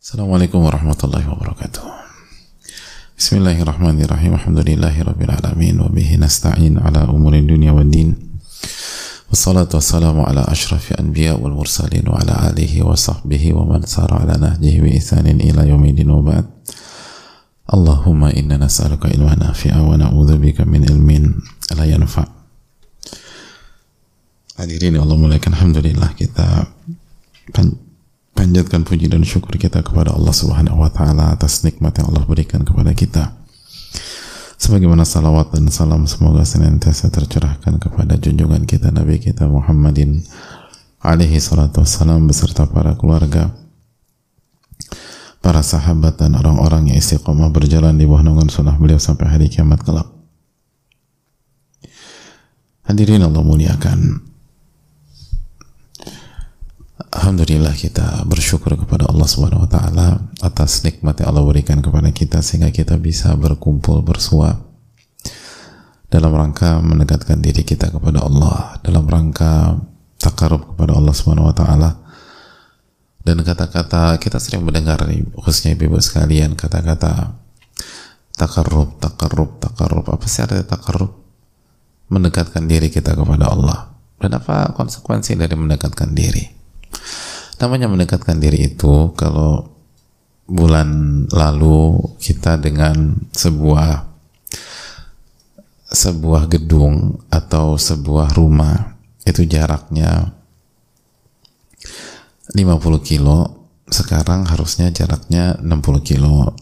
Assalamualaikum warahmatullahi wabarakatuh. Bismillahirrahmanirrahim. Alhamdulillahirabbil alamin wa bihi nasta'in ala umuri dunya wad din. Wassalatu wassalamu ala asyrafil anbiya wal mursalin wa ala alihi wa sahbihi wa man sara ala nahjihi bi ihsanin ila yaumil wa ba'd. Allahumma inna nas'aluka ilman nafi'a wa na'udzubika min ilmin la yanfa'. Hadirin Allah muliakan alhamdulillah kita panjatkan puji dan syukur kita kepada Allah Subhanahu wa taala atas nikmat yang Allah berikan kepada kita. Sebagaimana salawat dan salam semoga senantiasa tercurahkan kepada junjungan kita Nabi kita Muhammadin alaihi salatu wassalam beserta para keluarga, para sahabat dan orang-orang yang istiqomah berjalan di bawah naungan sunnah beliau sampai hari kiamat kelak. Hadirin Allah muliakan. Alhamdulillah kita bersyukur kepada Allah Subhanahu wa taala atas nikmat yang Allah berikan kepada kita sehingga kita bisa berkumpul bersua dalam rangka mendekatkan diri kita kepada Allah, dalam rangka takarub kepada Allah Subhanahu wa taala. Dan kata-kata kita sering mendengar khususnya ibu-ibu sekalian kata-kata takarub, takarub, takarub. Apa sih artinya takarub? Mendekatkan diri kita kepada Allah. Dan apa konsekuensi dari mendekatkan diri? Namanya mendekatkan diri itu kalau bulan lalu kita dengan sebuah sebuah gedung atau sebuah rumah itu jaraknya 50 kilo sekarang harusnya jaraknya 60 kilo.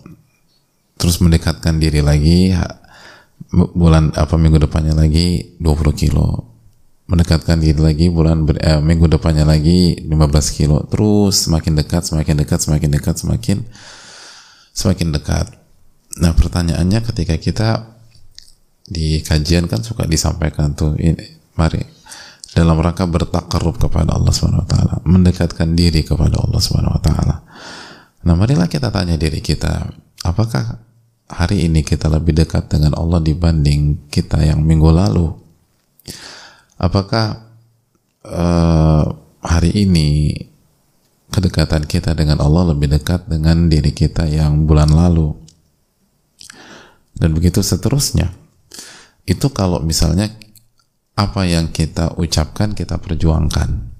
Terus mendekatkan diri lagi bulan apa minggu depannya lagi 20 kilo mendekatkan diri lagi bulan ber, eh, minggu depannya lagi 15 kilo. Terus semakin dekat semakin dekat semakin dekat semakin semakin dekat. Nah pertanyaannya ketika kita di kajian kan suka disampaikan tuh ini mari dalam rangka bertakarub kepada Allah Subhanahu wa taala mendekatkan diri kepada Allah Subhanahu wa taala. Nah marilah kita tanya diri kita apakah hari ini kita lebih dekat dengan Allah dibanding kita yang minggu lalu apakah uh, hari ini kedekatan kita dengan Allah lebih dekat dengan diri kita yang bulan lalu? Dan begitu seterusnya itu kalau misalnya apa yang kita ucapkan kita perjuangkan.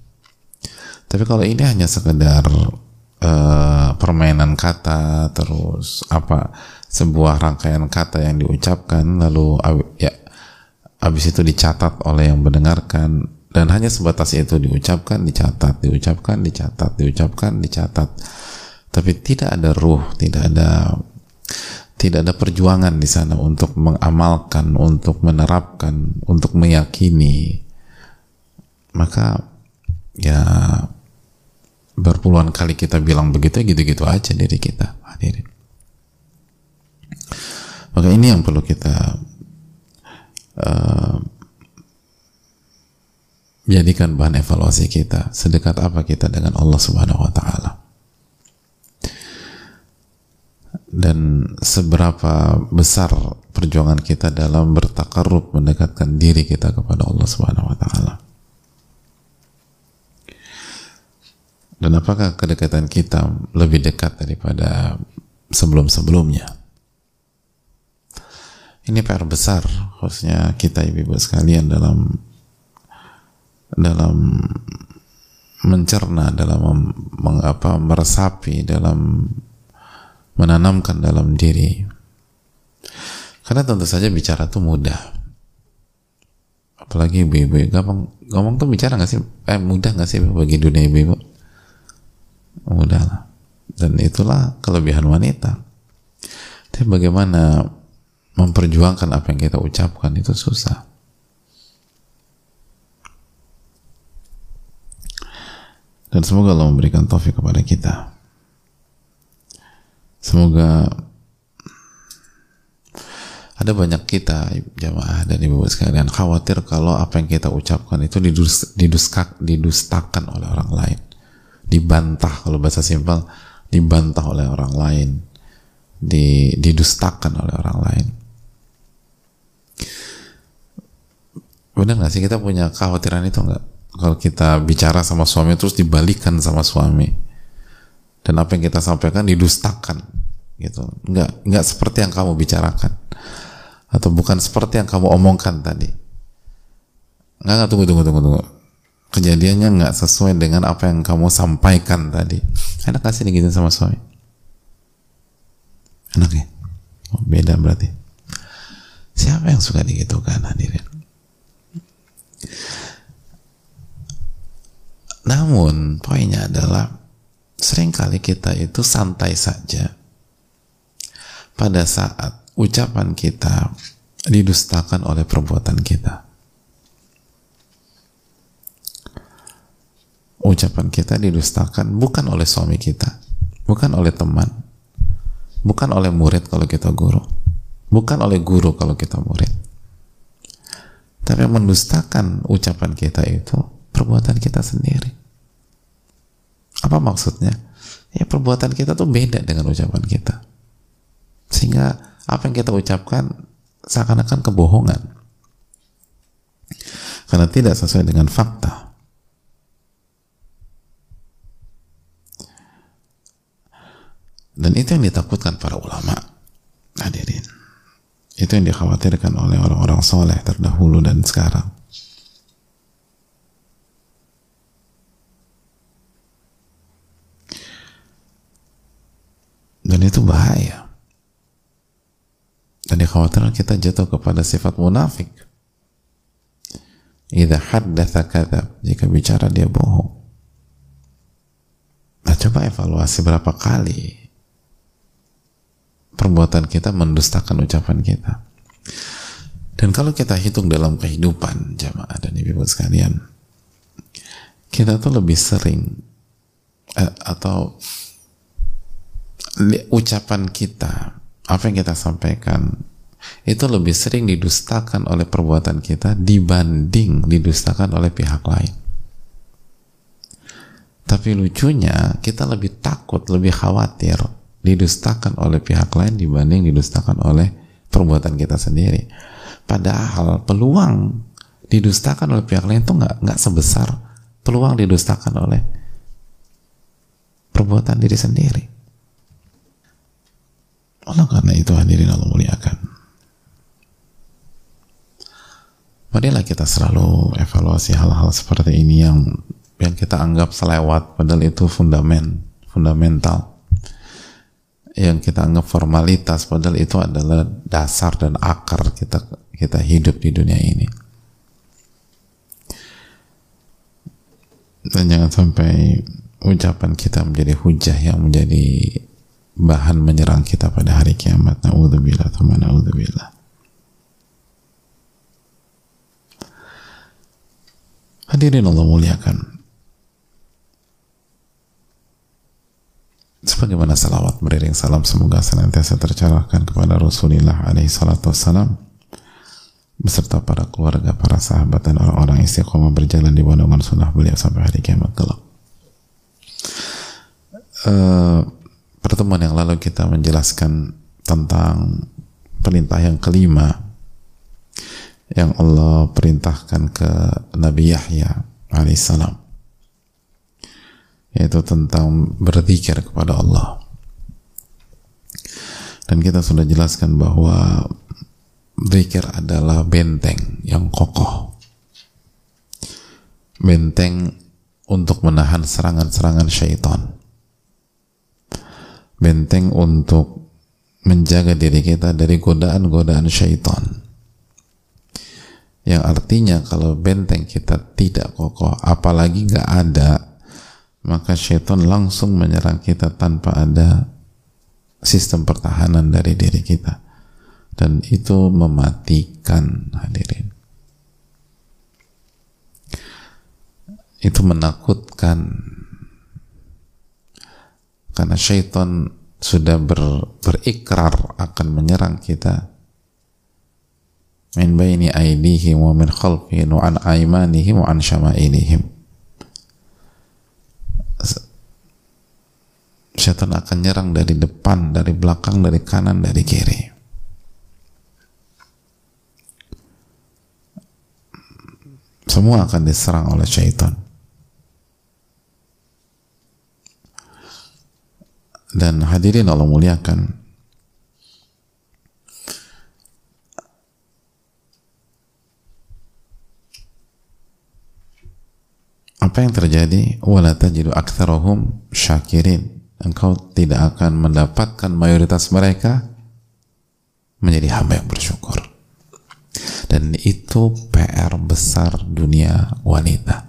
Tapi kalau ini hanya sekedar uh, permainan kata terus apa sebuah rangkaian kata yang diucapkan lalu ya habis itu dicatat oleh yang mendengarkan. Dan hanya sebatas itu diucapkan dicatat diucapkan dicatat diucapkan dicatat. Tapi tidak ada ruh tidak ada tidak ada perjuangan di sana untuk mengamalkan untuk menerapkan untuk meyakini. Maka ya berpuluhan kali kita bilang begitu gitu-gitu aja diri kita hadirin. Maka ini yang perlu kita uh, jadikan bahan evaluasi kita. Sedekat apa kita dengan Allah Subhanahu wa taala. Dan seberapa besar perjuangan kita dalam bertakarub mendekatkan diri kita kepada Allah Subhanahu wa taala. Dan apakah kedekatan kita lebih dekat daripada sebelum-sebelumnya ini PR besar khususnya kita ibu-ibu sekalian dalam dalam mencerna dalam mengapa meresapi dalam menanamkan dalam diri. Karena tentu saja bicara tuh mudah. Apalagi ibu-ibu gampang ngomong tuh bicara nggak sih? Eh mudah nggak sih bagi dunia ibu-ibu? Mudah lah. Dan itulah kelebihan wanita. Tapi bagaimana memperjuangkan apa yang kita ucapkan itu susah. Dan semoga Allah memberikan taufik kepada kita. Semoga ada banyak kita jamaah dan ibu sekalian khawatir kalau apa yang kita ucapkan itu didus, diduskak, didustakan oleh orang lain dibantah kalau bahasa simpel dibantah oleh orang lain di, didustakan oleh orang lain benar nggak sih? Kita punya kekhawatiran itu nggak? Kalau kita bicara sama suami terus dibalikan sama suami. Dan apa yang kita sampaikan didustakan gitu. Nggak nggak seperti yang kamu bicarakan. Atau bukan seperti yang kamu omongkan tadi. Nggak nggak. Tunggu tunggu tunggu tunggu. Kejadiannya nggak sesuai dengan apa yang kamu sampaikan tadi. Enak kasih nih gitu sama suami? Enak ya? Oh, beda berarti siapa yang suka digitukan hadirin? Namun poinnya adalah sering kali kita itu santai saja. Pada saat ucapan kita didustakan oleh perbuatan kita. Ucapan kita didustakan bukan oleh suami kita, bukan oleh teman, bukan oleh murid kalau kita guru, bukan oleh guru kalau kita murid. Tapi yang mendustakan ucapan kita itu perbuatan kita sendiri. Apa maksudnya? Ya perbuatan kita tuh beda dengan ucapan kita. Sehingga apa yang kita ucapkan seakan-akan kebohongan. Karena tidak sesuai dengan fakta. Dan itu yang ditakutkan para ulama. Hadirin. Itu yang dikhawatirkan oleh orang-orang soleh terdahulu dan sekarang. Dan itu bahaya. Dan dikhawatirkan kita jatuh kepada sifat munafik. Idza haddatha kadzab, jika bicara dia bohong. Nah, coba evaluasi berapa kali perbuatan kita mendustakan ucapan kita. Dan kalau kita hitung dalam kehidupan jamaah dan ibu sekalian, kita tuh lebih sering eh, atau ucapan kita, apa yang kita sampaikan, itu lebih sering didustakan oleh perbuatan kita dibanding didustakan oleh pihak lain. Tapi lucunya kita lebih takut, lebih khawatir didustakan oleh pihak lain dibanding didustakan oleh perbuatan kita sendiri. Padahal peluang didustakan oleh pihak lain itu nggak nggak sebesar peluang didustakan oleh perbuatan diri sendiri. Allah karena itu hadirin Allah muliakan. Marilah kita selalu evaluasi hal-hal seperti ini yang yang kita anggap selewat padahal itu fundamen fundamental yang kita anggap formalitas padahal itu adalah dasar dan akar kita kita hidup di dunia ini dan jangan sampai ucapan kita menjadi hujah yang menjadi bahan menyerang kita pada hari kiamat. Na'udzubillah, thumma na'udzubillah. Hadirin Allah muliakan. Sebagaimana salawat beriring salam semoga senantiasa tercurahkan kepada Rasulullah alaihi salatu wassalam beserta para keluarga, para sahabat dan orang-orang istiqomah berjalan di bandungan sunnah beliau sampai hari kiamat kelak. Uh, pertemuan yang lalu kita menjelaskan tentang perintah yang kelima yang Allah perintahkan ke Nabi Yahya alaihissalam yaitu tentang berzikir kepada Allah. Dan kita sudah jelaskan bahwa zikir adalah benteng yang kokoh. Benteng untuk menahan serangan-serangan syaitan. Benteng untuk menjaga diri kita dari godaan-godaan syaitan. Yang artinya kalau benteng kita tidak kokoh apalagi nggak ada maka syaitan langsung menyerang kita tanpa ada sistem pertahanan dari diri kita. Dan itu mematikan hadirin. Itu menakutkan. Karena syaitan sudah ber, berikrar akan menyerang kita. Min baini aidihim wa min khalfihim wa an aimanihim wa an syama'ilihim syaitan akan nyerang dari depan, dari belakang, dari kanan, dari kiri. Semua akan diserang oleh syaitan. Dan hadirin Allah muliakan. Apa yang terjadi? Wala tajidu syakirin engkau tidak akan mendapatkan mayoritas mereka menjadi hamba yang bersyukur. Dan itu PR besar dunia wanita.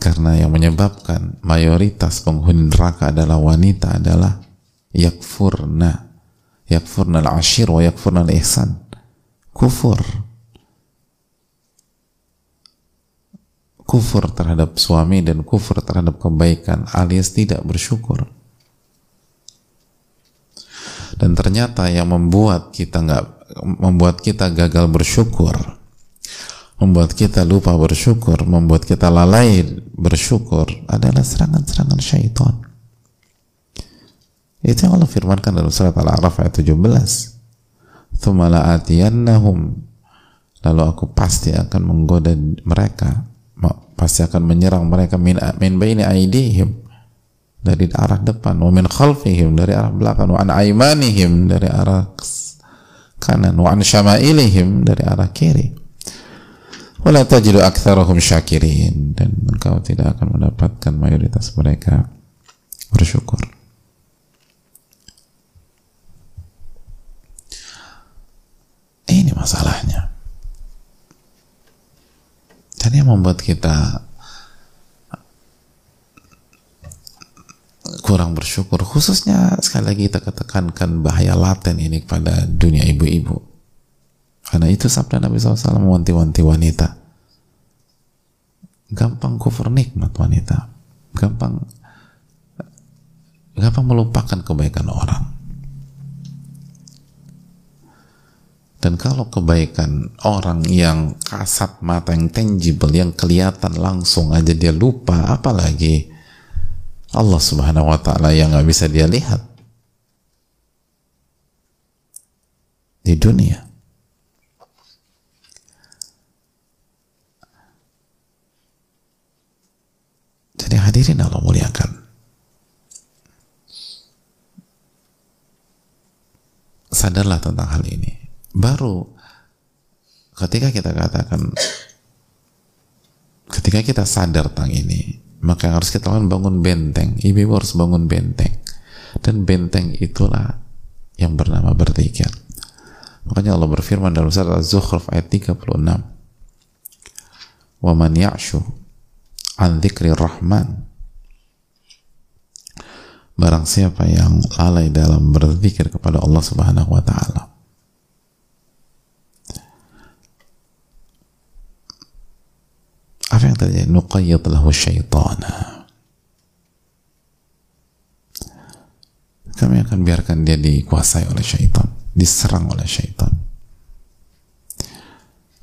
Karena yang menyebabkan mayoritas penghuni neraka adalah wanita adalah yakfurna. Yakfurna al-ashir wa yakfurna al-ihsan. Kufur kufur terhadap suami dan kufur terhadap kebaikan alias tidak bersyukur. Dan ternyata yang membuat kita nggak membuat kita gagal bersyukur membuat kita lupa bersyukur membuat kita lalai bersyukur adalah serangan-serangan syaitan. Itu yang Allah firmankan dalam surat Al-A'raf ayat 17 thumma lalu aku pasti akan menggoda mereka pasti akan menyerang mereka min min baini aidihim. Dari arah depan. Wa min khalfihim dari arah belakang. Wa an aimanihim dari arah kanan. Wa an syama'ilihim dari arah kiri. Wala tajidu aktsarahum syakirin. Dan engkau tidak akan mendapatkan mayoritas mereka. Bersyukur. Ini masalahnya dan yang membuat kita kurang bersyukur khususnya sekali lagi kita ketekankan bahaya laten ini kepada dunia ibu-ibu. Karena itu sabda Nabi SAW mewanti-wanti wanita. Gampang kufur nikmat wanita. Gampang gampang melupakan kebaikan orang Dan kalau kebaikan orang yang kasat mata, yang tangible, yang kelihatan langsung aja dia lupa, apalagi Allah subhanahu wa ta'ala yang nggak bisa dia lihat di dunia. Jadi hadirin Allah muliakan. Sadarlah tentang hal ini baru ketika kita katakan ketika kita sadar tentang ini maka yang harus kita lakukan bangun benteng. Ibu-ibu harus bangun benteng. Dan benteng itulah yang bernama berzikir makanya Allah berfirman dalam surat Az-Zukhruf ayat 36 wa man ya'shu an dzikri rahman. Barang siapa yang lalai dalam berzikir kepada Allah Subhanahu wa taala apa yang terjadi? Nuqayyid lahu syaitana. Kami akan biarkan dia dikuasai oleh syaitan diserang oleh syaitan.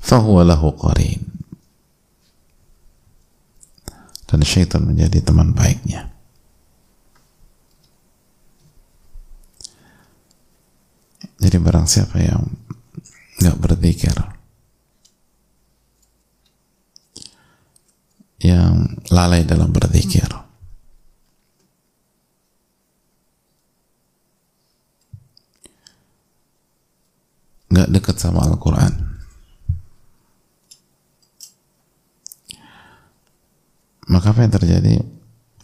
Fahuwa lahu qarin. Dan syaitan menjadi teman baiknya. Jadi barang siapa yang nggak berzikir yang lalai dalam berzikir. Nggak dekat sama Al-Quran. Maka apa yang terjadi?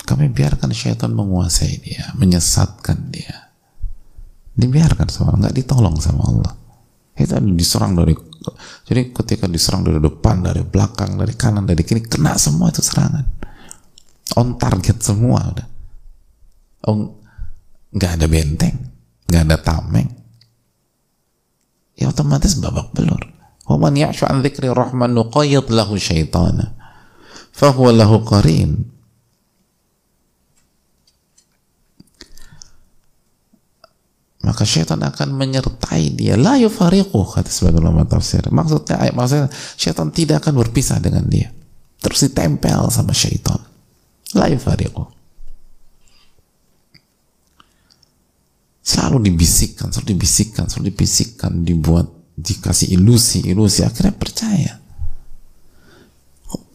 Kami biarkan syaitan menguasai dia, menyesatkan dia. Dibiarkan sama Allah, nggak ditolong sama Allah. Itu diserang dari jadi ketika diserang dari depan, dari belakang, dari kanan, dari kiri, kena semua itu serangan. On target semua udah. Oh, nggak ada benteng, nggak ada tameng. Ya otomatis babak belur. Waman ya'shu an dzikri rahman nuqayyid lahu syaitana. Fahuwa lahu qarin. Maka syaitan akan menyertai dia. La yufariqu kata sebagian ulama tafsir. Maksudnya maksudnya syaitan tidak akan berpisah dengan dia. Terus ditempel sama syaitan. La yufariqu. Selalu dibisikkan selalu dibisikkan selalu dibisikkan dibuat dikasih ilusi ilusi akhirnya percaya.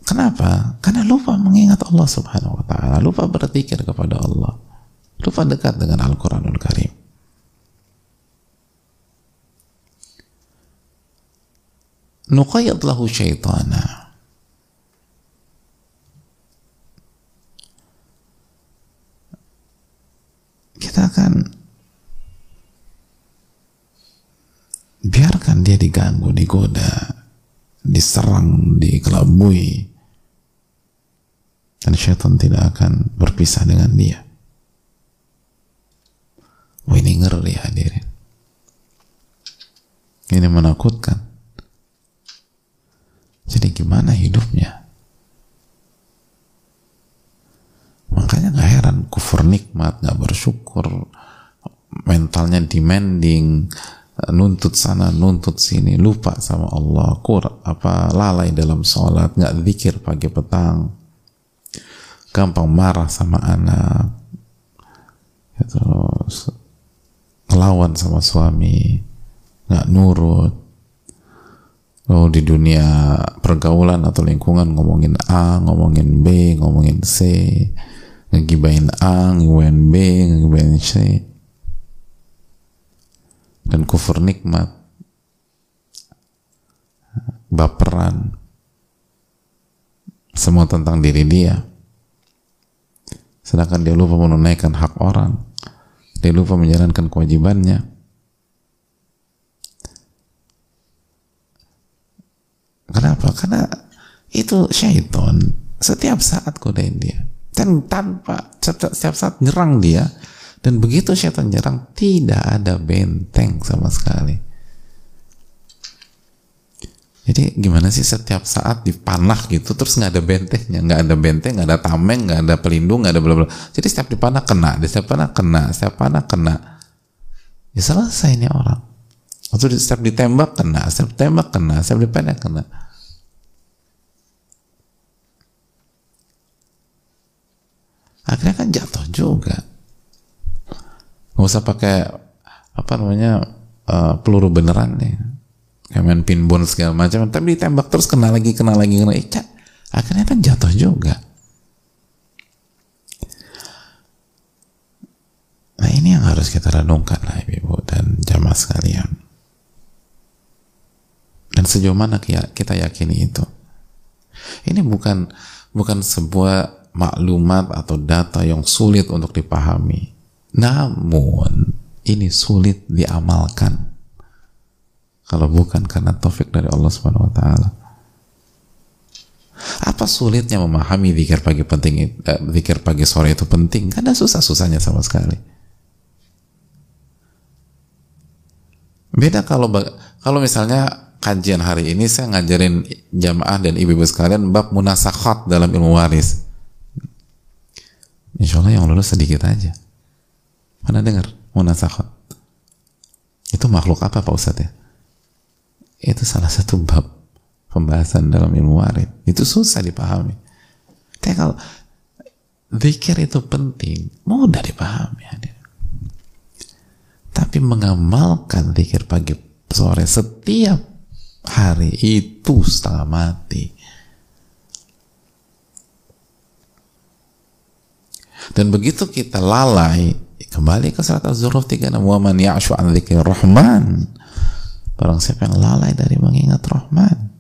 Kenapa? Karena lupa mengingat Allah subhanahu wa ta'ala lupa berzikir kepada Allah lupa dekat dengan Al-Quranul Karim nuqayyad lahu syaitana kita akan biarkan dia diganggu, digoda, diserang, dikelabui dan syaitan tidak akan berpisah dengan dia. Wah ini ngeri hadirin. Ini menakutkan. Jadi gimana hidupnya? Makanya gak heran kufur nikmat, gak bersyukur, mentalnya demanding, nuntut sana, nuntut sini, lupa sama Allah, kur, apa lalai dalam sholat, nggak zikir pagi petang, gampang marah sama anak, itu ngelawan sama suami, nggak nurut. Oh di dunia pergaulan atau lingkungan ngomongin A, ngomongin B, ngomongin C, ngegibain A, ngegibain B, ngegibain C. Dan kufur nikmat, baperan, semua tentang diri dia. Sedangkan dia lupa menunaikan hak orang, dia lupa menjalankan kewajibannya. Kenapa? Karena itu syaitan setiap saat godain dia. Dan tanpa setiap, saat nyerang dia. Dan begitu syaitan nyerang tidak ada benteng sama sekali. Jadi gimana sih setiap saat dipanah gitu terus nggak ada bentengnya? Nggak ada benteng nggak ada tameng nggak ada pelindung nggak ada bla bla. Jadi setiap dipanah kena. Setiap panah kena. Setiap panah kena. Ya selesai ini orang. Atau setiap ditembak kena, setiap tembak kena, setiap dipendek kena. Akhirnya kan jatuh juga. Nggak usah pakai apa namanya uh, peluru beneran nih, kayak main pinball segala macam. Tapi ditembak terus kena lagi, kena lagi, kena. Ica. Akhirnya kan jatuh juga. Nah ini yang harus kita renungkan lah ibu dan jamaah sekalian dan sejauh mana kita yakini itu ini bukan bukan sebuah maklumat atau data yang sulit untuk dipahami. Namun ini sulit diamalkan. Kalau bukan karena taufik dari Allah Subhanahu wa taala. Apa sulitnya memahami zikir pagi penting eh, pagi sore itu penting? Ada susah-susahnya sama sekali. Beda kalau kalau misalnya kajian hari ini saya ngajarin jamaah dan ibu-ibu sekalian bab munasakhat dalam ilmu waris. Insya Allah yang lulus sedikit aja. Mana dengar munasakhat? Itu makhluk apa Pak Ustadz ya? Itu salah satu bab pembahasan dalam ilmu waris. Itu susah dipahami. Tapi kalau zikir itu penting, mudah dipahami. Tapi mengamalkan zikir pagi sore setiap hari itu setengah mati. Dan begitu kita lalai, kembali ke surat Az-Zuruf 36, "Wa man ya'shu an rahman." Barang siapa yang lalai dari mengingat Rahman,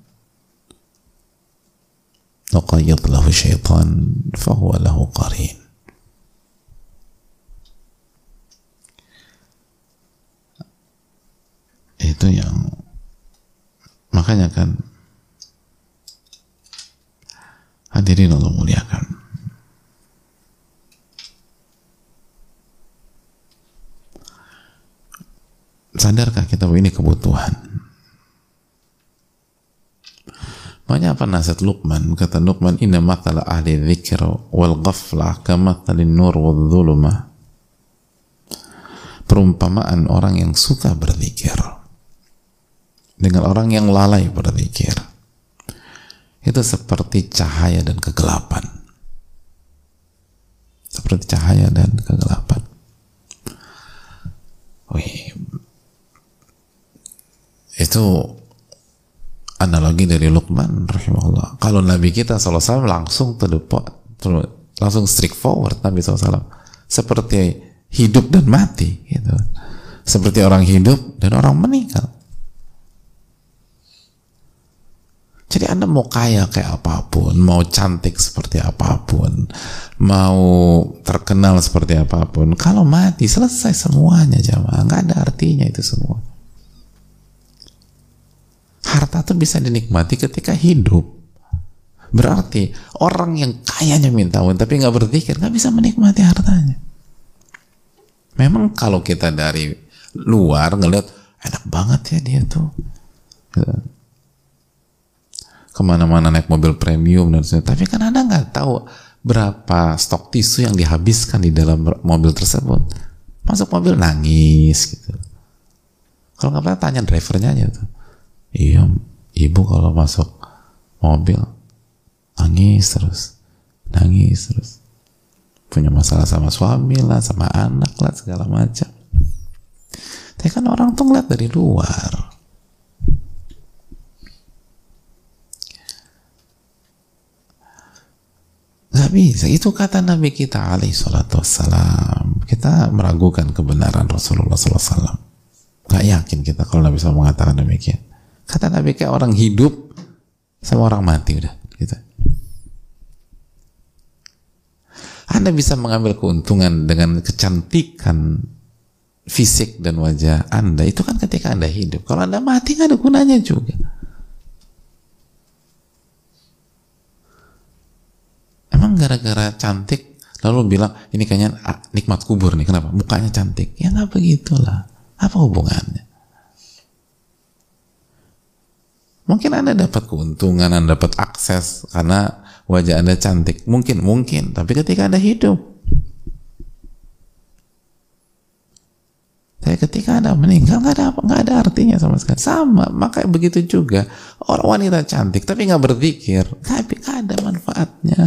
nuqayyid lahu syaitan fahuwa lahu qarin. Itu yang Makanya kan hadirin Allah muliakan. Sadarkah kita bahwa ini kebutuhan? Banyak apa nasihat Luqman? Kata Luqman, Inna matala ahli dzikr wal ghaflah kamathalin nur wal dhulumah. Perumpamaan orang yang suka berzikir dengan orang yang lalai berzikir itu seperti cahaya dan kegelapan seperti cahaya dan kegelapan Wih. Itu analogi dari Luqman rahimahullah. Kalau Nabi kita SAW langsung to langsung strict forward Nabi SAW seperti hidup dan mati gitu. Seperti orang hidup dan orang meninggal. Jadi anda mau kaya kayak apa pun mau cantik seperti apa pun mau terkenal seperti apa pun kalau mati selesai semuanya jamaah. Nggak ada artinya itu semua harta tuh bisa dinikmati ketika hidup. Berarti orang yang kayanya minta ampun tapi nggak berpikir nggak bisa menikmati hartanya. Memang kalau kita dari luar ngeliat enak banget ya dia tuh. Gitu. ke mana-mana naik mobil premium dan sebagainya. Tapi kan anda nggak tahu berapa stok tisu yang dihabiskan di dalam mobil tersebut. Masuk mobil nangis gitu. Kalau nggak pernah tanya drivernya aja tuh iya ibu kalau masuk mobil nangis terus nangis terus punya masalah sama suami lah sama anak lah segala macam tapi kan orang tuh ngeliat dari luar. Gak bisa. Itu kata Nabi kita alaih salatu wassalam. Kita meragukan kebenaran Rasulullah SAW. Gak yakin kita kalau Nabi SAW mengatakan demikian. Kata Nabi kayak orang hidup sama orang mati udah. Gitu. Anda bisa mengambil keuntungan dengan kecantikan fisik dan wajah Anda itu kan ketika Anda hidup. Kalau Anda mati nggak ada gunanya juga. Emang gara-gara cantik lalu bilang ini kayaknya ah, nikmat kubur nih kenapa? Mukanya cantik. Ya nggak begitulah. Apa hubungannya? Mungkin Anda dapat keuntungan, Anda dapat akses karena wajah Anda cantik. Mungkin, mungkin. Tapi ketika Anda hidup, Tapi ketika ada meninggal nggak ada nggak ada artinya sama sekali. Sama, maka begitu juga orang wanita cantik tapi nggak berpikir, tapi nggak ada manfaatnya,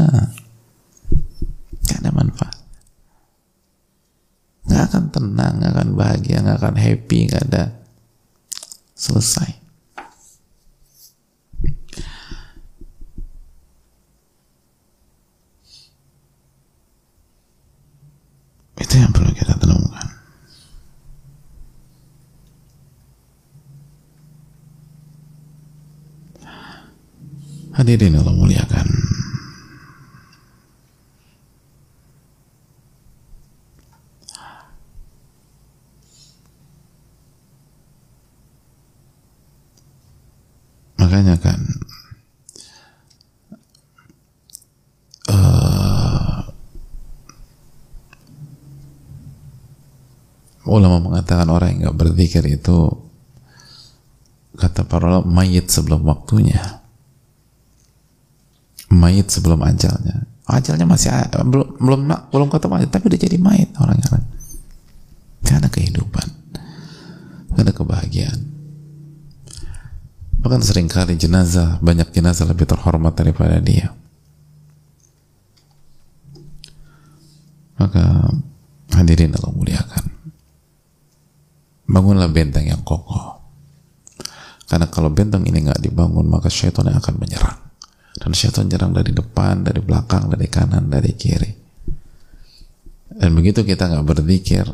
nggak ada manfaat, nggak akan tenang, nggak akan bahagia, nggak akan happy, nggak ada selesai. Itu yang perlu kita temukan. Hadirin Allah muliakan. Makanya kan uh, ulama mengatakan orang yang nggak berzikir itu kata para ulama mayit sebelum waktunya. Mayit sebelum ajalnya. Ajalnya masih belum belum belum ketemu tapi udah jadi mayit orangnya kan karena kehidupan. Karena kebahagiaan. Bahkan sering kali jenazah banyak jenazah lebih terhormat daripada dia. Maka hadirin Allah muliakan bangunlah benteng yang kokoh karena kalau benteng ini nggak dibangun maka syaitan yang akan menyerang dan syaitan nyerang dari depan, dari belakang, dari kanan, dari kiri. Dan begitu kita nggak berzikir,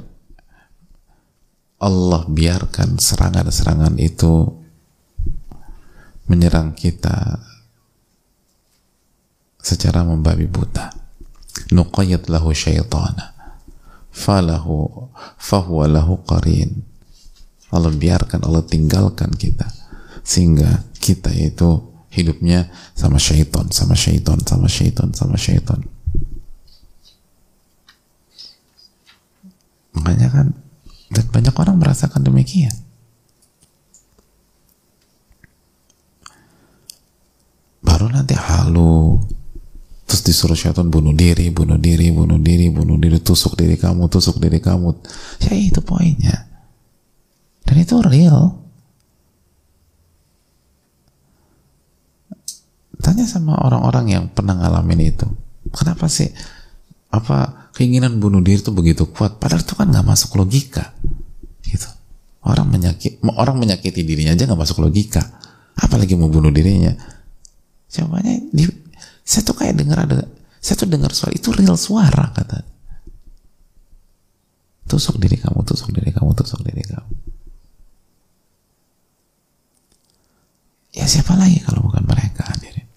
Allah biarkan serangan-serangan itu menyerang kita secara membabi buta. Nuqayyad lahu syaitana falahu fahuwa lahu qarin. Allah biarkan, Allah tinggalkan kita sehingga kita itu hidupnya sama syaitan, sama syaitan, sama syaitan, sama syaitan. Makanya kan dan banyak orang merasakan demikian. Baru nanti halu, terus disuruh syaitan bunuh diri, bunuh diri, bunuh diri, bunuh diri, tusuk diri kamu, tusuk diri kamu. Ya itu poinnya. Dan itu real. Tanya sama orang-orang yang pernah ngalamin itu. Kenapa sih apa keinginan bunuh diri itu begitu kuat? Padahal itu kan nggak masuk logika. Gitu. Orang menyakit orang menyakiti dirinya aja nggak masuk logika. Apalagi mau bunuh dirinya. Jawabannya di, saya tuh kayak dengar ada saya tuh dengar suara itu real suara kata. tusuk diri kamu tusuk diri kamu tusuk diri kamu ya siapa lagi kalau bukan mereka hadirin?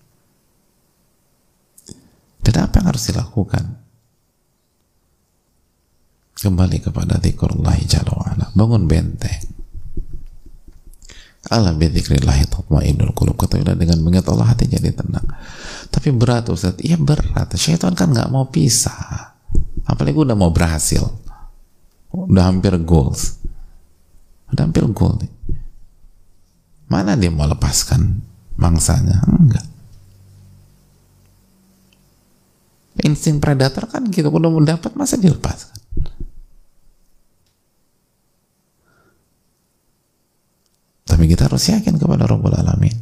Dan apa yang harus dilakukan? Kembali kepada zikrullah jalla wa'ala. Bangun benteng. Ala bidzikrillahi tatmainnul qulub. Ketahuilah dengan mengingat Allah hati jadi tenang. Tapi berat Ustaz. Iya berat. Syaitan kan nggak mau pisah. Apalagi udah mau berhasil. Udah hampir goals. Udah hampir goal nih mana dia mau lepaskan mangsanya? Enggak. Insting predator kan gitu. Udah mendapat masa dilepaskan tapi kita harus yakin kepada Rabbul Alamin.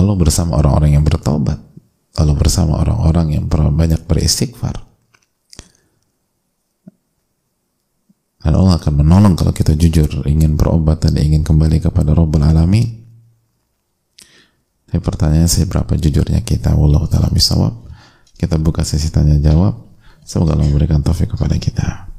Allah bersama orang-orang yang bertobat. Allah bersama orang-orang yang banyak beristighfar dan Allah akan menolong kalau kita jujur ingin berobat dan ingin kembali kepada Rabbul Alamin. Tapi pertanyaan berapa jujurnya kita? Wallahu ta'ala bisawab. Kita buka sesi tanya jawab. Semoga Allah memberikan taufik kepada kita.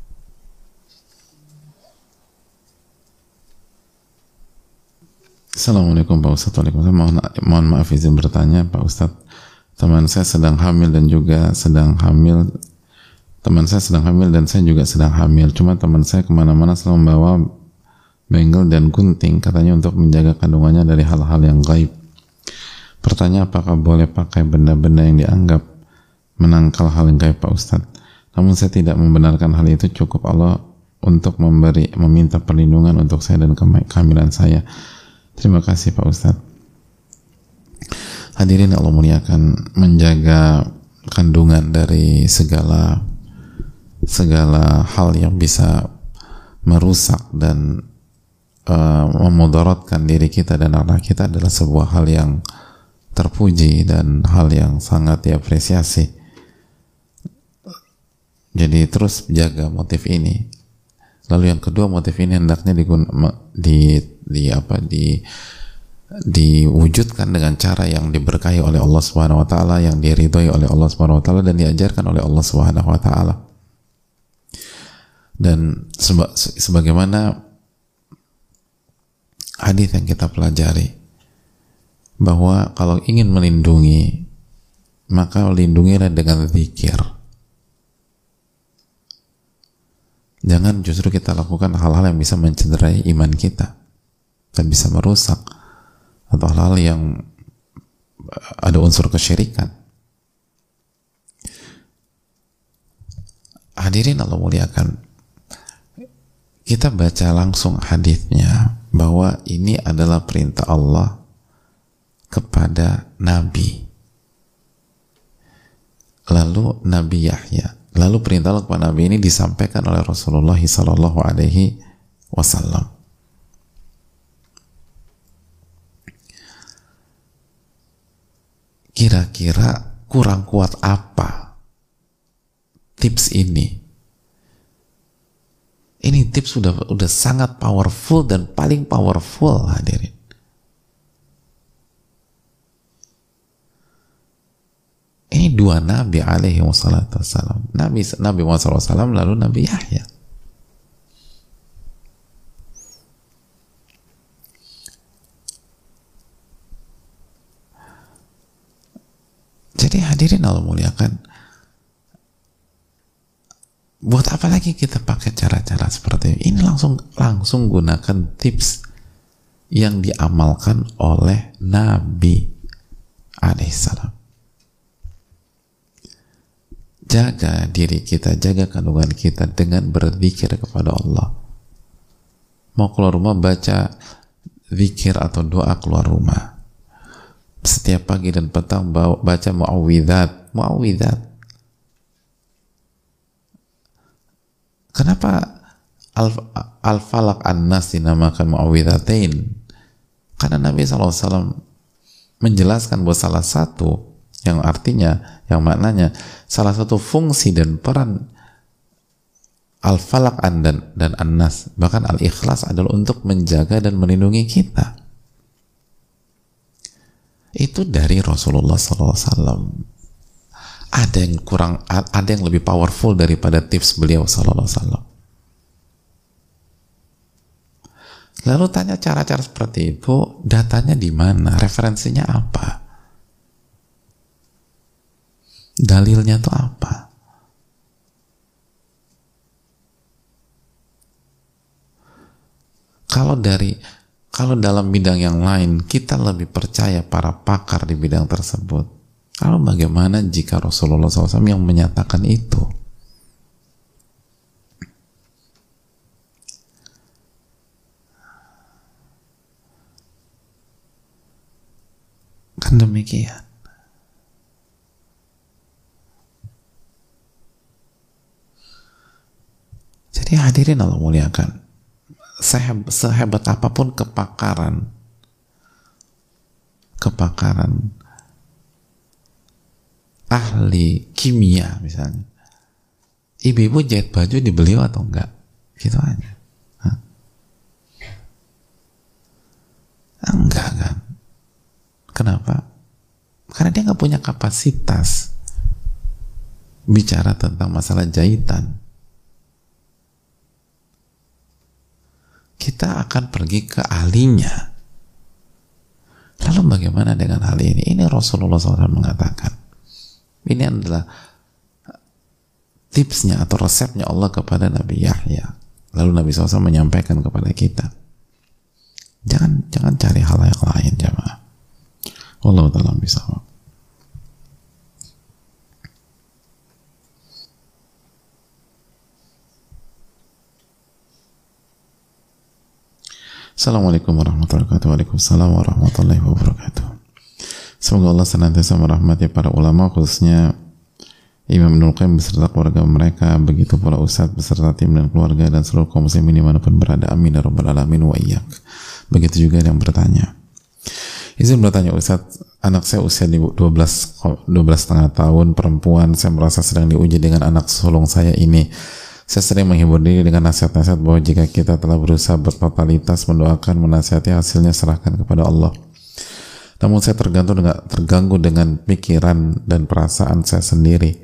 Assalamualaikum Pak Ustadz. Waalaikumsalam. Mohon, mohon maaf izin bertanya Pak Ustadz. Teman saya sedang hamil dan juga sedang hamil teman saya sedang hamil dan saya juga sedang hamil. Cuma teman saya ke mana-mana selalu membawa benggel dan gunting katanya untuk menjaga kandungannya dari hal-hal yang gaib. Pertanyaan apakah boleh pakai benda-benda yang dianggap menangkal hal yang gaib Pak Ustadz namun saya tidak membenarkan hal itu. Cukup Allah untuk memberi meminta perlindungan untuk saya dan kehamilan saya. Terima kasih Pak Ustadz hadirin Allah muliakan menjaga kandungan dari segala segala hal yang bisa merusak dan uh, memudaratkan diri kita dan anak kita adalah sebuah hal yang terpuji dan hal yang sangat diapresiasi. Jadi terus jaga motif ini. Lalu yang kedua motif ini hendaknya digun di di apa di diwujudkan dengan cara yang diberkahi oleh Allah Subhanahu wa taala, yang diridhoi oleh Allah Subhanahu wa taala dan diajarkan oleh Allah Subhanahu wa taala dan seba, sebagaimana hadis yang kita pelajari bahwa kalau ingin melindungi maka lindungilah dengan zikir. Jangan justru kita lakukan hal-hal yang bisa mencederai iman kita dan bisa merusak atau hal-hal yang ada unsur kesyirikan. Hadirin Allah muliakan kita baca langsung hadisnya bahwa ini adalah perintah Allah kepada Nabi. Lalu Nabi Yahya, lalu perintah Allah kepada Nabi ini disampaikan oleh Rasulullah Sallallahu Alaihi Wasallam. Kira-kira kurang kuat apa tips ini ini tips sudah udah sangat powerful dan paling powerful hadirin. Ini dua nabi alaihi wassalam. Nabi Nabi Muhammad SAW lalu Nabi Yahya. Jadi hadirin Allah muliakan buat apa lagi kita pakai cara-cara seperti ini? Ini langsung langsung gunakan tips yang diamalkan oleh Nabi alaihissalam. Jaga diri kita, jaga kandungan kita dengan berzikir kepada Allah. Mau keluar rumah baca zikir atau doa keluar rumah. Setiap pagi dan petang baca muawwidzat, muawwidzat Kenapa Al-Falak An-Nas dinamakan Mu'awwidhatain? Karena Nabi SAW menjelaskan bahwa salah satu yang artinya, yang maknanya salah satu fungsi dan peran Al-Falak an dan, dan An-Nas bahkan Al-Ikhlas adalah untuk menjaga dan melindungi kita itu dari Rasulullah SAW ada yang kurang ada yang lebih powerful daripada tips beliau sallallahu alaihi lalu tanya cara-cara seperti itu datanya di mana referensinya apa? Dalilnya itu apa? Kalau dari kalau dalam bidang yang lain kita lebih percaya para pakar di bidang tersebut kalau bagaimana jika Rasulullah SAW yang menyatakan itu? Kan demikian. Jadi hadirin Allah muliakan sehebat apa pun kepakaran kepakaran ahli kimia misalnya ibu-ibu jahit baju dibeli atau enggak gitu aja Hah? enggak kan kenapa karena dia nggak punya kapasitas bicara tentang masalah jahitan kita akan pergi ke ahlinya. Lalu bagaimana dengan hal ini? Ini Rasulullah SAW mengatakan. Ini adalah tipsnya atau resepnya Allah kepada Nabi Yahya. Lalu Nabi SAW menyampaikan kepada kita. Jangan jangan cari hal yang lain, jamaah. Allah Ta'ala bisa. Assalamualaikum warahmatullahi wabarakatuh. Waalaikumsalam warahmatullahi wabarakatuh. Semoga Allah senantiasa merahmati para ulama khususnya Imam Ibnul Qayyim beserta keluarga mereka, begitu pula Ustadz beserta tim dan keluarga dan seluruh kaum muslimin di mana pun berada. Amin ya alamin wa iyyak. Begitu juga yang bertanya. Izin bertanya Ustadz, anak saya usia 12 12 setengah tahun, perempuan, saya merasa sedang diuji dengan anak sulung saya ini saya sering menghibur diri dengan nasihat-nasihat bahwa jika kita telah berusaha bertotalitas mendoakan, menasihati hasilnya serahkan kepada Allah. Namun saya tergantung dengan, terganggu dengan pikiran dan perasaan saya sendiri.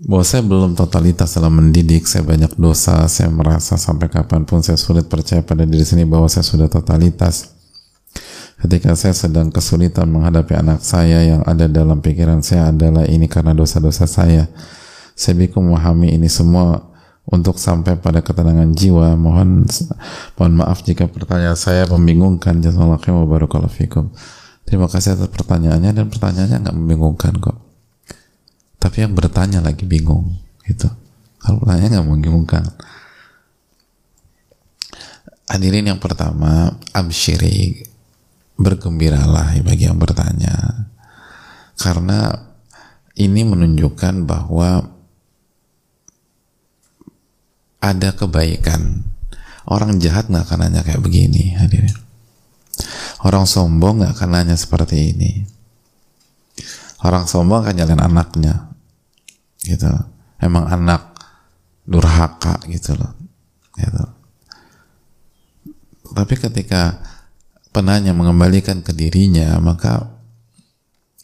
Bahwa saya belum totalitas dalam mendidik, saya banyak dosa, saya merasa sampai kapan pun saya sulit percaya pada diri sendiri bahwa saya sudah totalitas. Ketika saya sedang kesulitan menghadapi anak saya yang ada dalam pikiran saya adalah ini karena dosa-dosa saya saya bingung memahami ini semua untuk sampai pada ketenangan jiwa. Mohon mohon maaf jika pertanyaan saya membingungkan. Jazakallahu. Terima kasih atas pertanyaannya dan pertanyaannya nggak membingungkan kok. Tapi yang bertanya lagi bingung gitu. Kalau pertanyaan nggak membingungkan. Hadirin yang pertama, absyiri bergembiralah bagi yang bertanya. Karena ini menunjukkan bahwa ada kebaikan. Orang jahat nggak akan nanya kayak begini, hadirin. Orang sombong nggak akan nanya seperti ini. Orang sombong akan nyalain anaknya, gitu. Emang anak durhaka gitu loh, gitu. Tapi ketika penanya mengembalikan ke dirinya, maka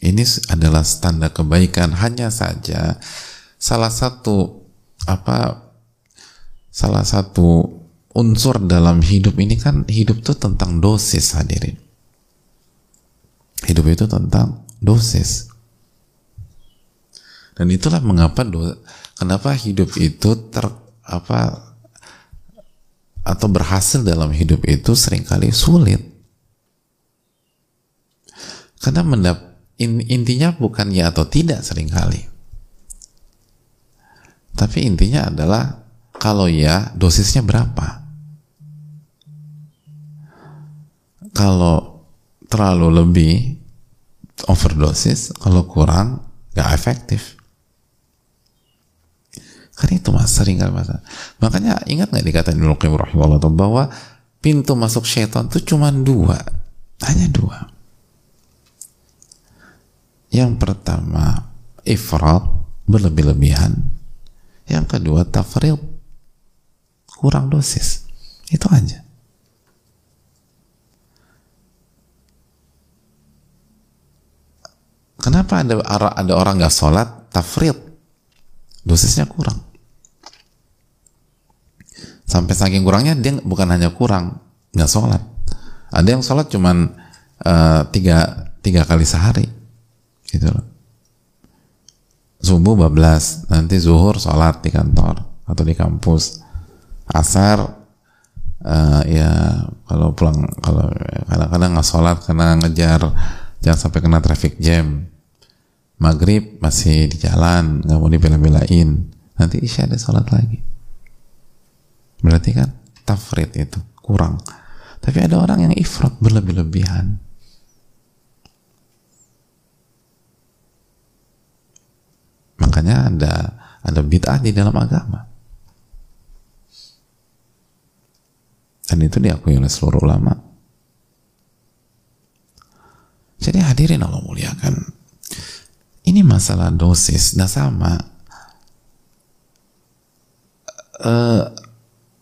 ini adalah tanda kebaikan. Hanya saja salah satu apa salah satu unsur dalam hidup ini kan hidup itu tentang dosis hadirin. Hidup itu tentang dosis. Dan itulah mengapa do, kenapa hidup itu ter apa atau berhasil dalam hidup itu sering kali sulit. Karena mendap, in, intinya bukan ya atau tidak sering kali. Tapi intinya adalah kalau ya, dosisnya berapa? Kalau terlalu lebih, overdosis, kalau kurang, gak efektif. Kan itu mas, sering kali mas. Makanya ingat nggak dikatakan Ibnu Qayyim bahwa pintu masuk syaitan itu cuma dua, hanya dua. Yang pertama, ifrat, berlebih-lebihan. Yang kedua, tafrid, kurang dosis. Itu aja. Kenapa ada ada orang nggak sholat? Tafrid. Dosisnya kurang. Sampai saking kurangnya dia bukan hanya kurang nggak sholat. Ada yang sholat cuman uh, tiga tiga kali sehari. Gitu loh. Subuh bablas nanti zuhur sholat di kantor atau di kampus asar uh, ya kalau pulang kalau kadang-kadang nggak sholat karena ngejar jangan sampai kena traffic jam. Maghrib masih di jalan nggak mau dibela-belain. Nanti isya ada sholat lagi. Berarti kan tafrid itu kurang. Tapi ada orang yang ifrat berlebih-lebihan. Makanya ada ada bid'ah di dalam agama dan itu diakui oleh seluruh ulama. Jadi hadirin Allah muliakan ini masalah dosis. Nah sama uh,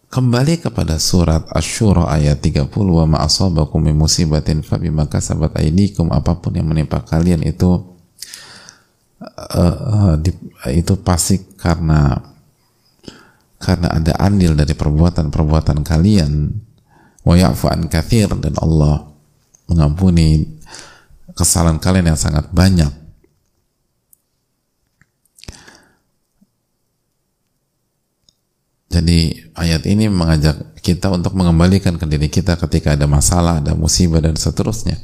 kembali kepada surat Ash-Shura ayat 30 wa ma'asabakum min musibatin bima kasabat apa pun yang menimpa kalian itu uh, di, itu pasti karena karena ada andil dari perbuatan-perbuatan kalian. Wa ya'fu an kathir. Dan Allah mengampuni kesalahan kalian yang sangat banyak. Jadi ayat ini mengajak kita untuk mengembalikan ke diri kita ketika ada masalah, ada musibah dan seterusnya.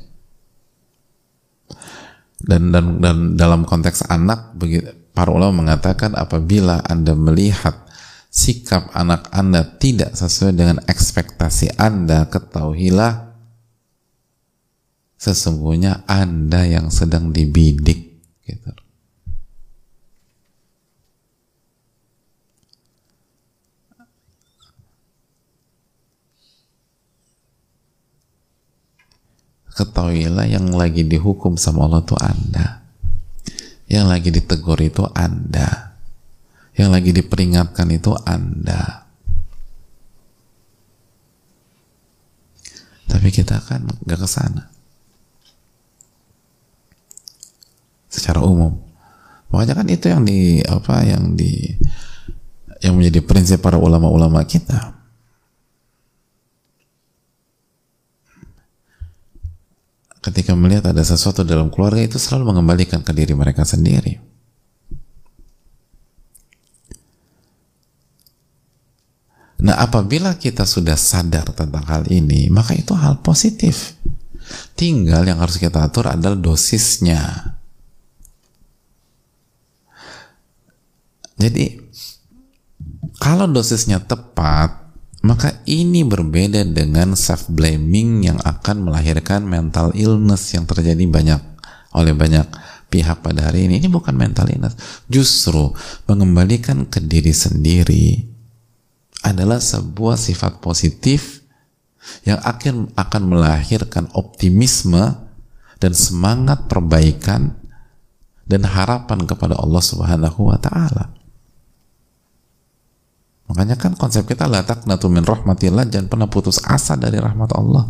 Dan dan dan dalam konteks anak para ulama mengatakan apabila anda melihat sikap anak Anda tidak sesuai dengan ekspektasi Anda, ketahuilah sesungguhnya Anda yang sedang dibidik gitu. Ketahuilah yang lagi dihukum sama Allah itu Anda. Yang lagi ditegur itu Anda yang lagi diperingatkan itu Anda. Tapi kita kan nggak ke sana. Secara umum. Makanya kan itu yang di apa yang di yang menjadi prinsip para ulama-ulama kita. Ketika melihat ada sesuatu dalam keluarga itu selalu mengembalikan ke diri mereka sendiri. Nah, apabila kita sudah sadar tentang hal ini, maka itu hal positif. Tinggal yang harus kita atur adalah dosisnya. Jadi, kalau dosisnya tepat, maka ini berbeda dengan self blaming yang akan melahirkan mental illness yang terjadi banyak oleh banyak pihak pada hari ini. Ini bukan mental illness, justru mengembalikan ke diri sendiri adalah sebuah sifat positif yang akan akan melahirkan optimisme dan semangat perbaikan dan harapan kepada Allah Subhanahu wa taala. Makanya kan konsep kita la taqnatu min rahmatillah jangan pernah putus asa dari rahmat Allah.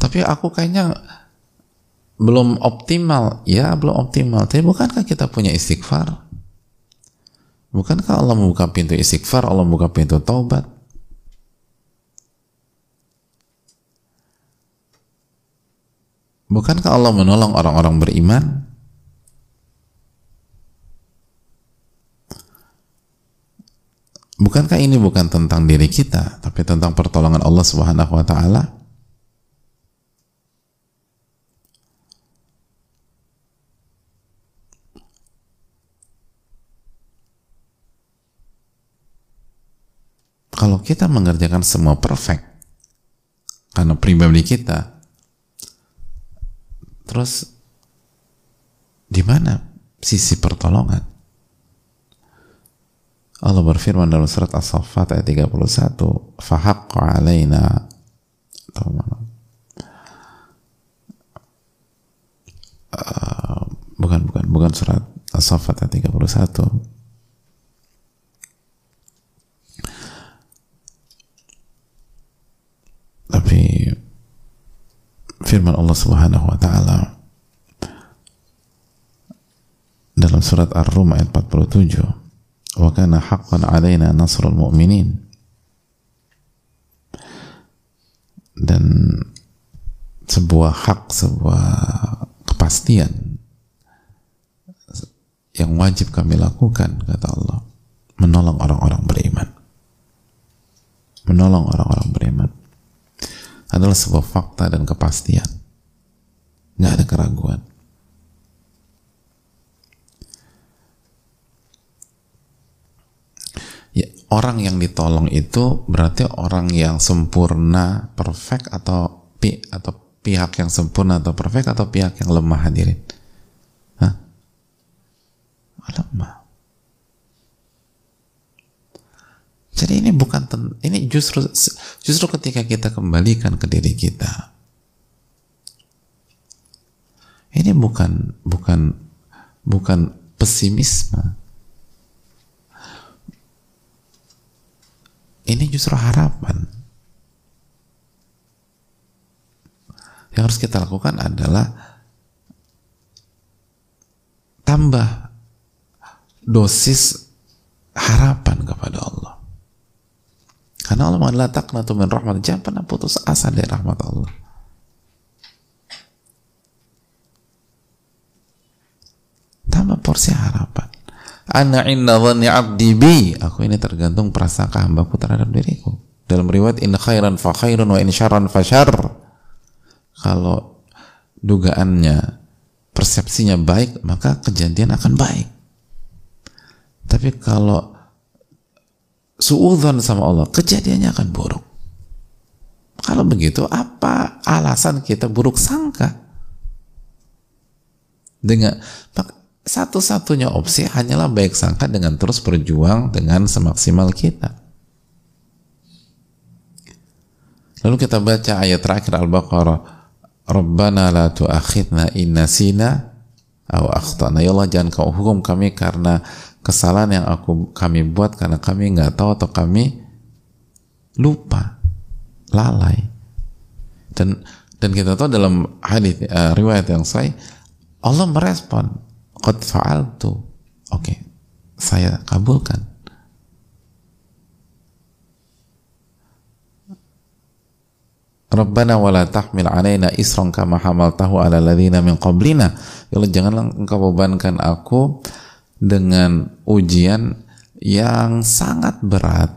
Tapi aku kayaknya belum optimal. Ya, belum optimal. Tapi bukankah kita punya istighfar? Bukankah Allah membuka pintu istighfar, Allah membuka pintu taubat? Bukankah Allah menolong orang-orang beriman? Bukankah ini bukan tentang diri kita, tapi tentang pertolongan Allah Subhanahu wa taala? Kalau kita mengerjakan semua perfect karena pribadi kita terus di mana sisi pertolongan? Allah berfirman dalam surat As-Saffat ayat 31 fahaqqa alaina uh, bukan bukan bukan surat As-Saffat ayat 31 firman Allah Subhanahu wa taala. Dalam surat Ar-Rum ayat 47 wa kana haqqan alaina nasrul mu'minin. Dan sebuah hak sebuah kepastian yang wajib kami lakukan kata Allah. Menolong orang-orang beriman. Menolong orang-orang beriman adalah sebuah fakta dan kepastian nggak ada keraguan ya, orang yang ditolong itu berarti orang yang sempurna, perfect atau pi atau pihak yang sempurna atau perfect atau pihak yang lemah hadirin? Hah? Lemah. Jadi ini bukan ini justru justru ketika kita kembalikan ke diri kita. Ini bukan bukan bukan pesimisme. Ini justru harapan. Yang harus kita lakukan adalah tambah dosis harapan kepada Allah. Karena Allah mengatakan taknatu min rahmat. Jangan pernah putus asa dari rahmat Allah. Tambah porsi harapan. Ana inna dhanni abdi bi. Aku ini tergantung prasangka hambaku terhadap diriku. Dalam riwayat in khairan fa khairun wa in syarran fa syarr. Kalau dugaannya persepsinya baik, maka kejadian akan baik. Tapi kalau suudzon sama Allah, kejadiannya akan buruk. Kalau begitu, apa alasan kita buruk sangka? Dengan satu-satunya opsi hanyalah baik sangka dengan terus berjuang dengan semaksimal kita. Lalu kita baca ayat terakhir Al-Baqarah, Rabbana la tu'akhidna inna sina aw akhtana. Ya Allah jangan kau hukum kami karena kesalahan yang aku kami buat karena kami nggak tahu atau kami lupa, lalai. Dan dan kita tahu dalam hadis uh, riwayat yang sahih Allah merespon qad fa'altu oke okay, saya kabulkan Rabbana wala tahmil alaina isran kama hamaltahu ala ladzina min qablina. Ya Allah janganlah engkau bebankan aku dengan ujian yang sangat berat.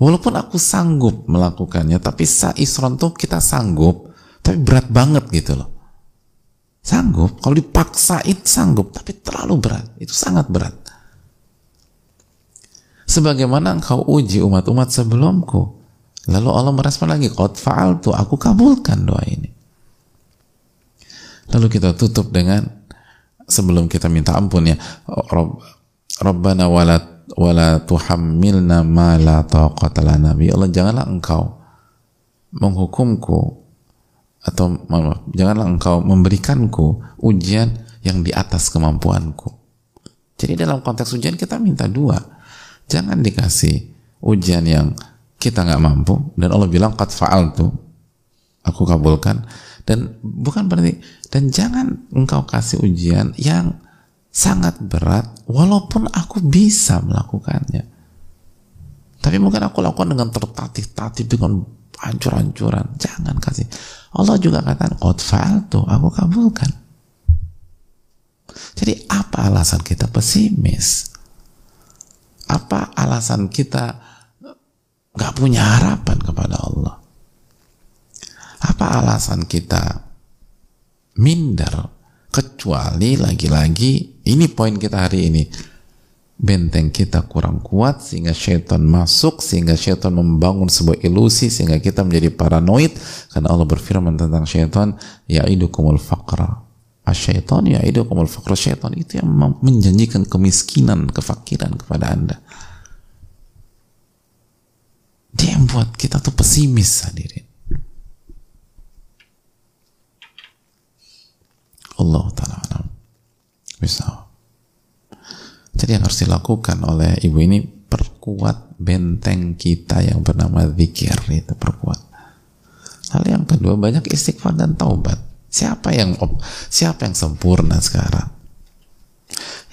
Walaupun aku sanggup melakukannya, tapi sa isron tuh kita sanggup, tapi berat banget gitu loh. Sanggup, kalau dipaksain sanggup, tapi terlalu berat. Itu sangat berat. Sebagaimana engkau uji umat-umat sebelumku. Lalu Allah merespon lagi, Qad fa'altu, aku kabulkan doa ini. Lalu kita tutup dengan, sebelum kita minta ampun ya, Rabbana wala, wala tuhammilna ma la taqata lana Ya Allah, janganlah engkau menghukumku atau maaf, janganlah engkau memberikanku ujian yang di atas kemampuanku. Jadi dalam konteks ujian kita minta dua. Jangan dikasih ujian yang kita nggak mampu. Dan Allah bilang qad fa'altu. Aku kabulkan dan bukan berarti dan jangan engkau kasih ujian yang sangat berat walaupun aku bisa melakukannya. Tapi mungkin aku lakukan dengan tertatih-tatih dengan hancur-hancuran. Jangan kasih. Allah juga katakan, Qad fa'altu, aku kabulkan. Jadi apa alasan kita pesimis? Apa alasan kita gak punya harapan kepada Allah? Apa alasan kita minder? Kecuali lagi-lagi, ini poin kita hari ini. Benteng kita kurang kuat sehingga syaitan masuk sehingga syaitan membangun sebuah ilusi sehingga kita menjadi paranoid. Karena Allah berfirman tentang syaitan ya'idukumul faqra. Asyaitan ya'idukumul faqra. Syaitan itu yang menjanjikan kemiskinan kefakiran kepada anda. Dia yang buat kita tuh pesimis hadirin Allah ta'ala bisa jadi yang harus dilakukan oleh ibu ini perkuat benteng kita yang bernama zikir itu perkuat. Hal yang kedua banyak istighfar dan taubat. Siapa yang siapa yang sempurna sekarang?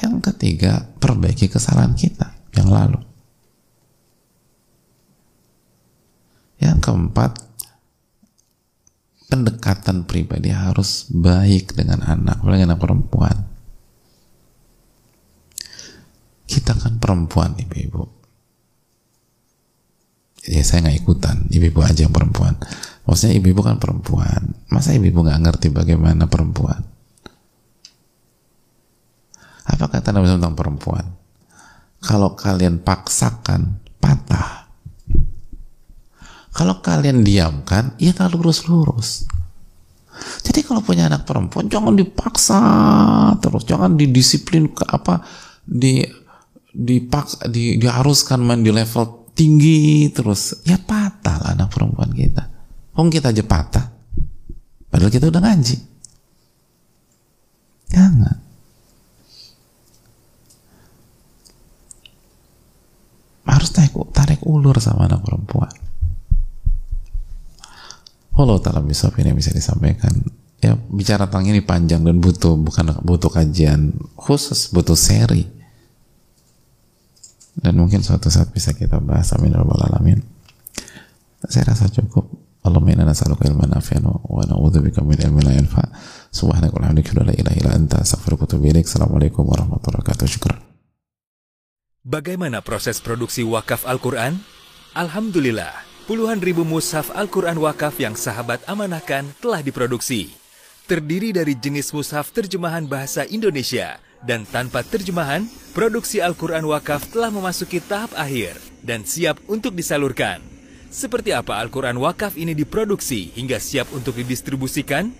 Yang ketiga, perbaiki kesalahan kita yang lalu. Yang keempat, pendekatan pribadi harus baik dengan anak, apalagi anak perempuan. Kita kan perempuan, ibu-ibu. Ya saya nggak ikutan, ibu-ibu aja yang perempuan. Maksudnya ibu-ibu kan perempuan. Masa ibu-ibu nggak ngerti bagaimana perempuan? Apa kata Nabi tentang perempuan? Kalau kalian paksakan, patah. Kalau kalian diamkan, ya tak lurus-lurus. Jadi kalau punya anak perempuan, jangan dipaksa terus, jangan didisiplin ke apa di dipaksa di, diharuskan main di level tinggi terus. Ya patah lah anak perempuan kita. Om kita aja patah. Padahal kita udah ngaji. Jangan. harus tarik, tarik ulur sama anak perempuan Allah taala bisa ini bisa disampaikan. Ya bicara tentang ini panjang dan butuh bukan butuh kajian khusus butuh seri. Dan mungkin suatu saat bisa kita bahas amin ya rabbal alamin. Saya rasa cukup. Allahumma inna nas'aluka ilman nafi'an wa na'udzubika min ilmin la yanfa. Subhanaka wa bihamdika la ilaha illa anta astaghfiruka wa atubu ilaik. Assalamualaikum warahmatullahi wabarakatuh. Syukran Bagaimana proses produksi wakaf Al-Quran? Alhamdulillah, puluhan ribu mushaf Al-Quran wakaf yang sahabat amanahkan telah diproduksi. Terdiri dari jenis mushaf terjemahan bahasa Indonesia dan tanpa terjemahan, produksi Al-Quran wakaf telah memasuki tahap akhir dan siap untuk disalurkan. Seperti apa Al-Quran wakaf ini diproduksi hingga siap untuk didistribusikan?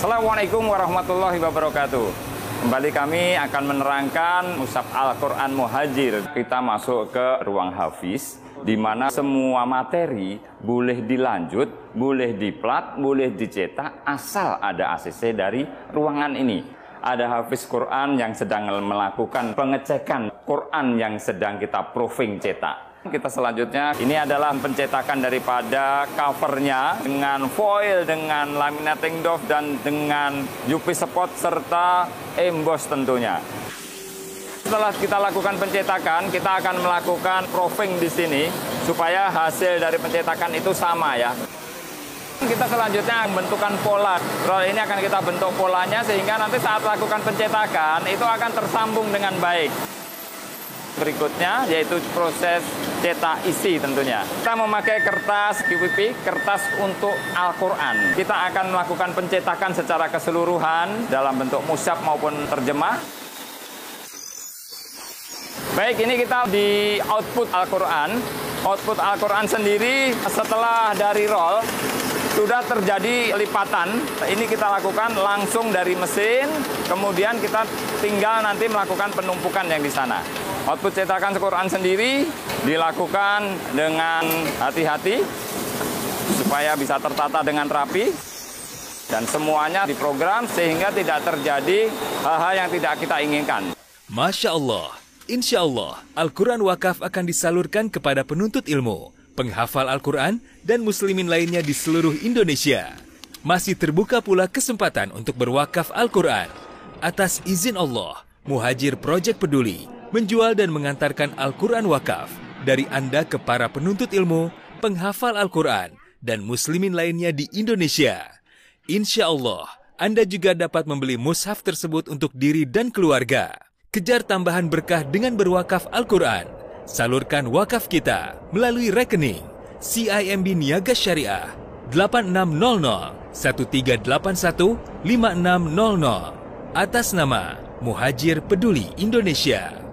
Assalamualaikum warahmatullahi wabarakatuh. Kembali kami akan menerangkan Musab Al-Quran Muhajir. Kita masuk ke ruang hafiz, di mana semua materi boleh dilanjut, boleh diplat, boleh dicetak, asal ada ACC dari ruangan ini. Ada hafiz Quran yang sedang melakukan pengecekan Quran yang sedang kita proving cetak. Kita selanjutnya, ini adalah pencetakan daripada covernya dengan foil, dengan laminating doff, dan dengan UV spot serta emboss tentunya. Setelah kita lakukan pencetakan, kita akan melakukan proofing di sini supaya hasil dari pencetakan itu sama ya. Kita selanjutnya membentukkan pola. Roll ini akan kita bentuk polanya sehingga nanti saat lakukan pencetakan itu akan tersambung dengan baik berikutnya yaitu proses cetak isi tentunya. Kita memakai kertas QPP, kertas untuk Al-Quran. Kita akan melakukan pencetakan secara keseluruhan dalam bentuk musyaf maupun terjemah. Baik, ini kita di output Al-Quran. Output Al-Quran sendiri setelah dari roll, sudah terjadi lipatan. Ini kita lakukan langsung dari mesin, kemudian kita tinggal nanti melakukan penumpukan yang di sana. Output cetakan Quran sendiri dilakukan dengan hati-hati supaya bisa tertata dengan rapi dan semuanya diprogram sehingga tidak terjadi hal-hal yang tidak kita inginkan. Masya Allah, Insya Allah, Al-Quran Wakaf akan disalurkan kepada penuntut ilmu, penghafal Al-Quran, dan muslimin lainnya di seluruh Indonesia. Masih terbuka pula kesempatan untuk berwakaf Al-Quran. Atas izin Allah, Muhajir Project Peduli menjual dan mengantarkan Al-Quran wakaf dari Anda ke para penuntut ilmu, penghafal Al-Quran, dan muslimin lainnya di Indonesia. Insya Allah, Anda juga dapat membeli mushaf tersebut untuk diri dan keluarga. Kejar tambahan berkah dengan berwakaf Al-Quran. Salurkan wakaf kita melalui rekening CIMB Niaga Syariah 8600 1381 5600 atas nama Muhajir Peduli Indonesia.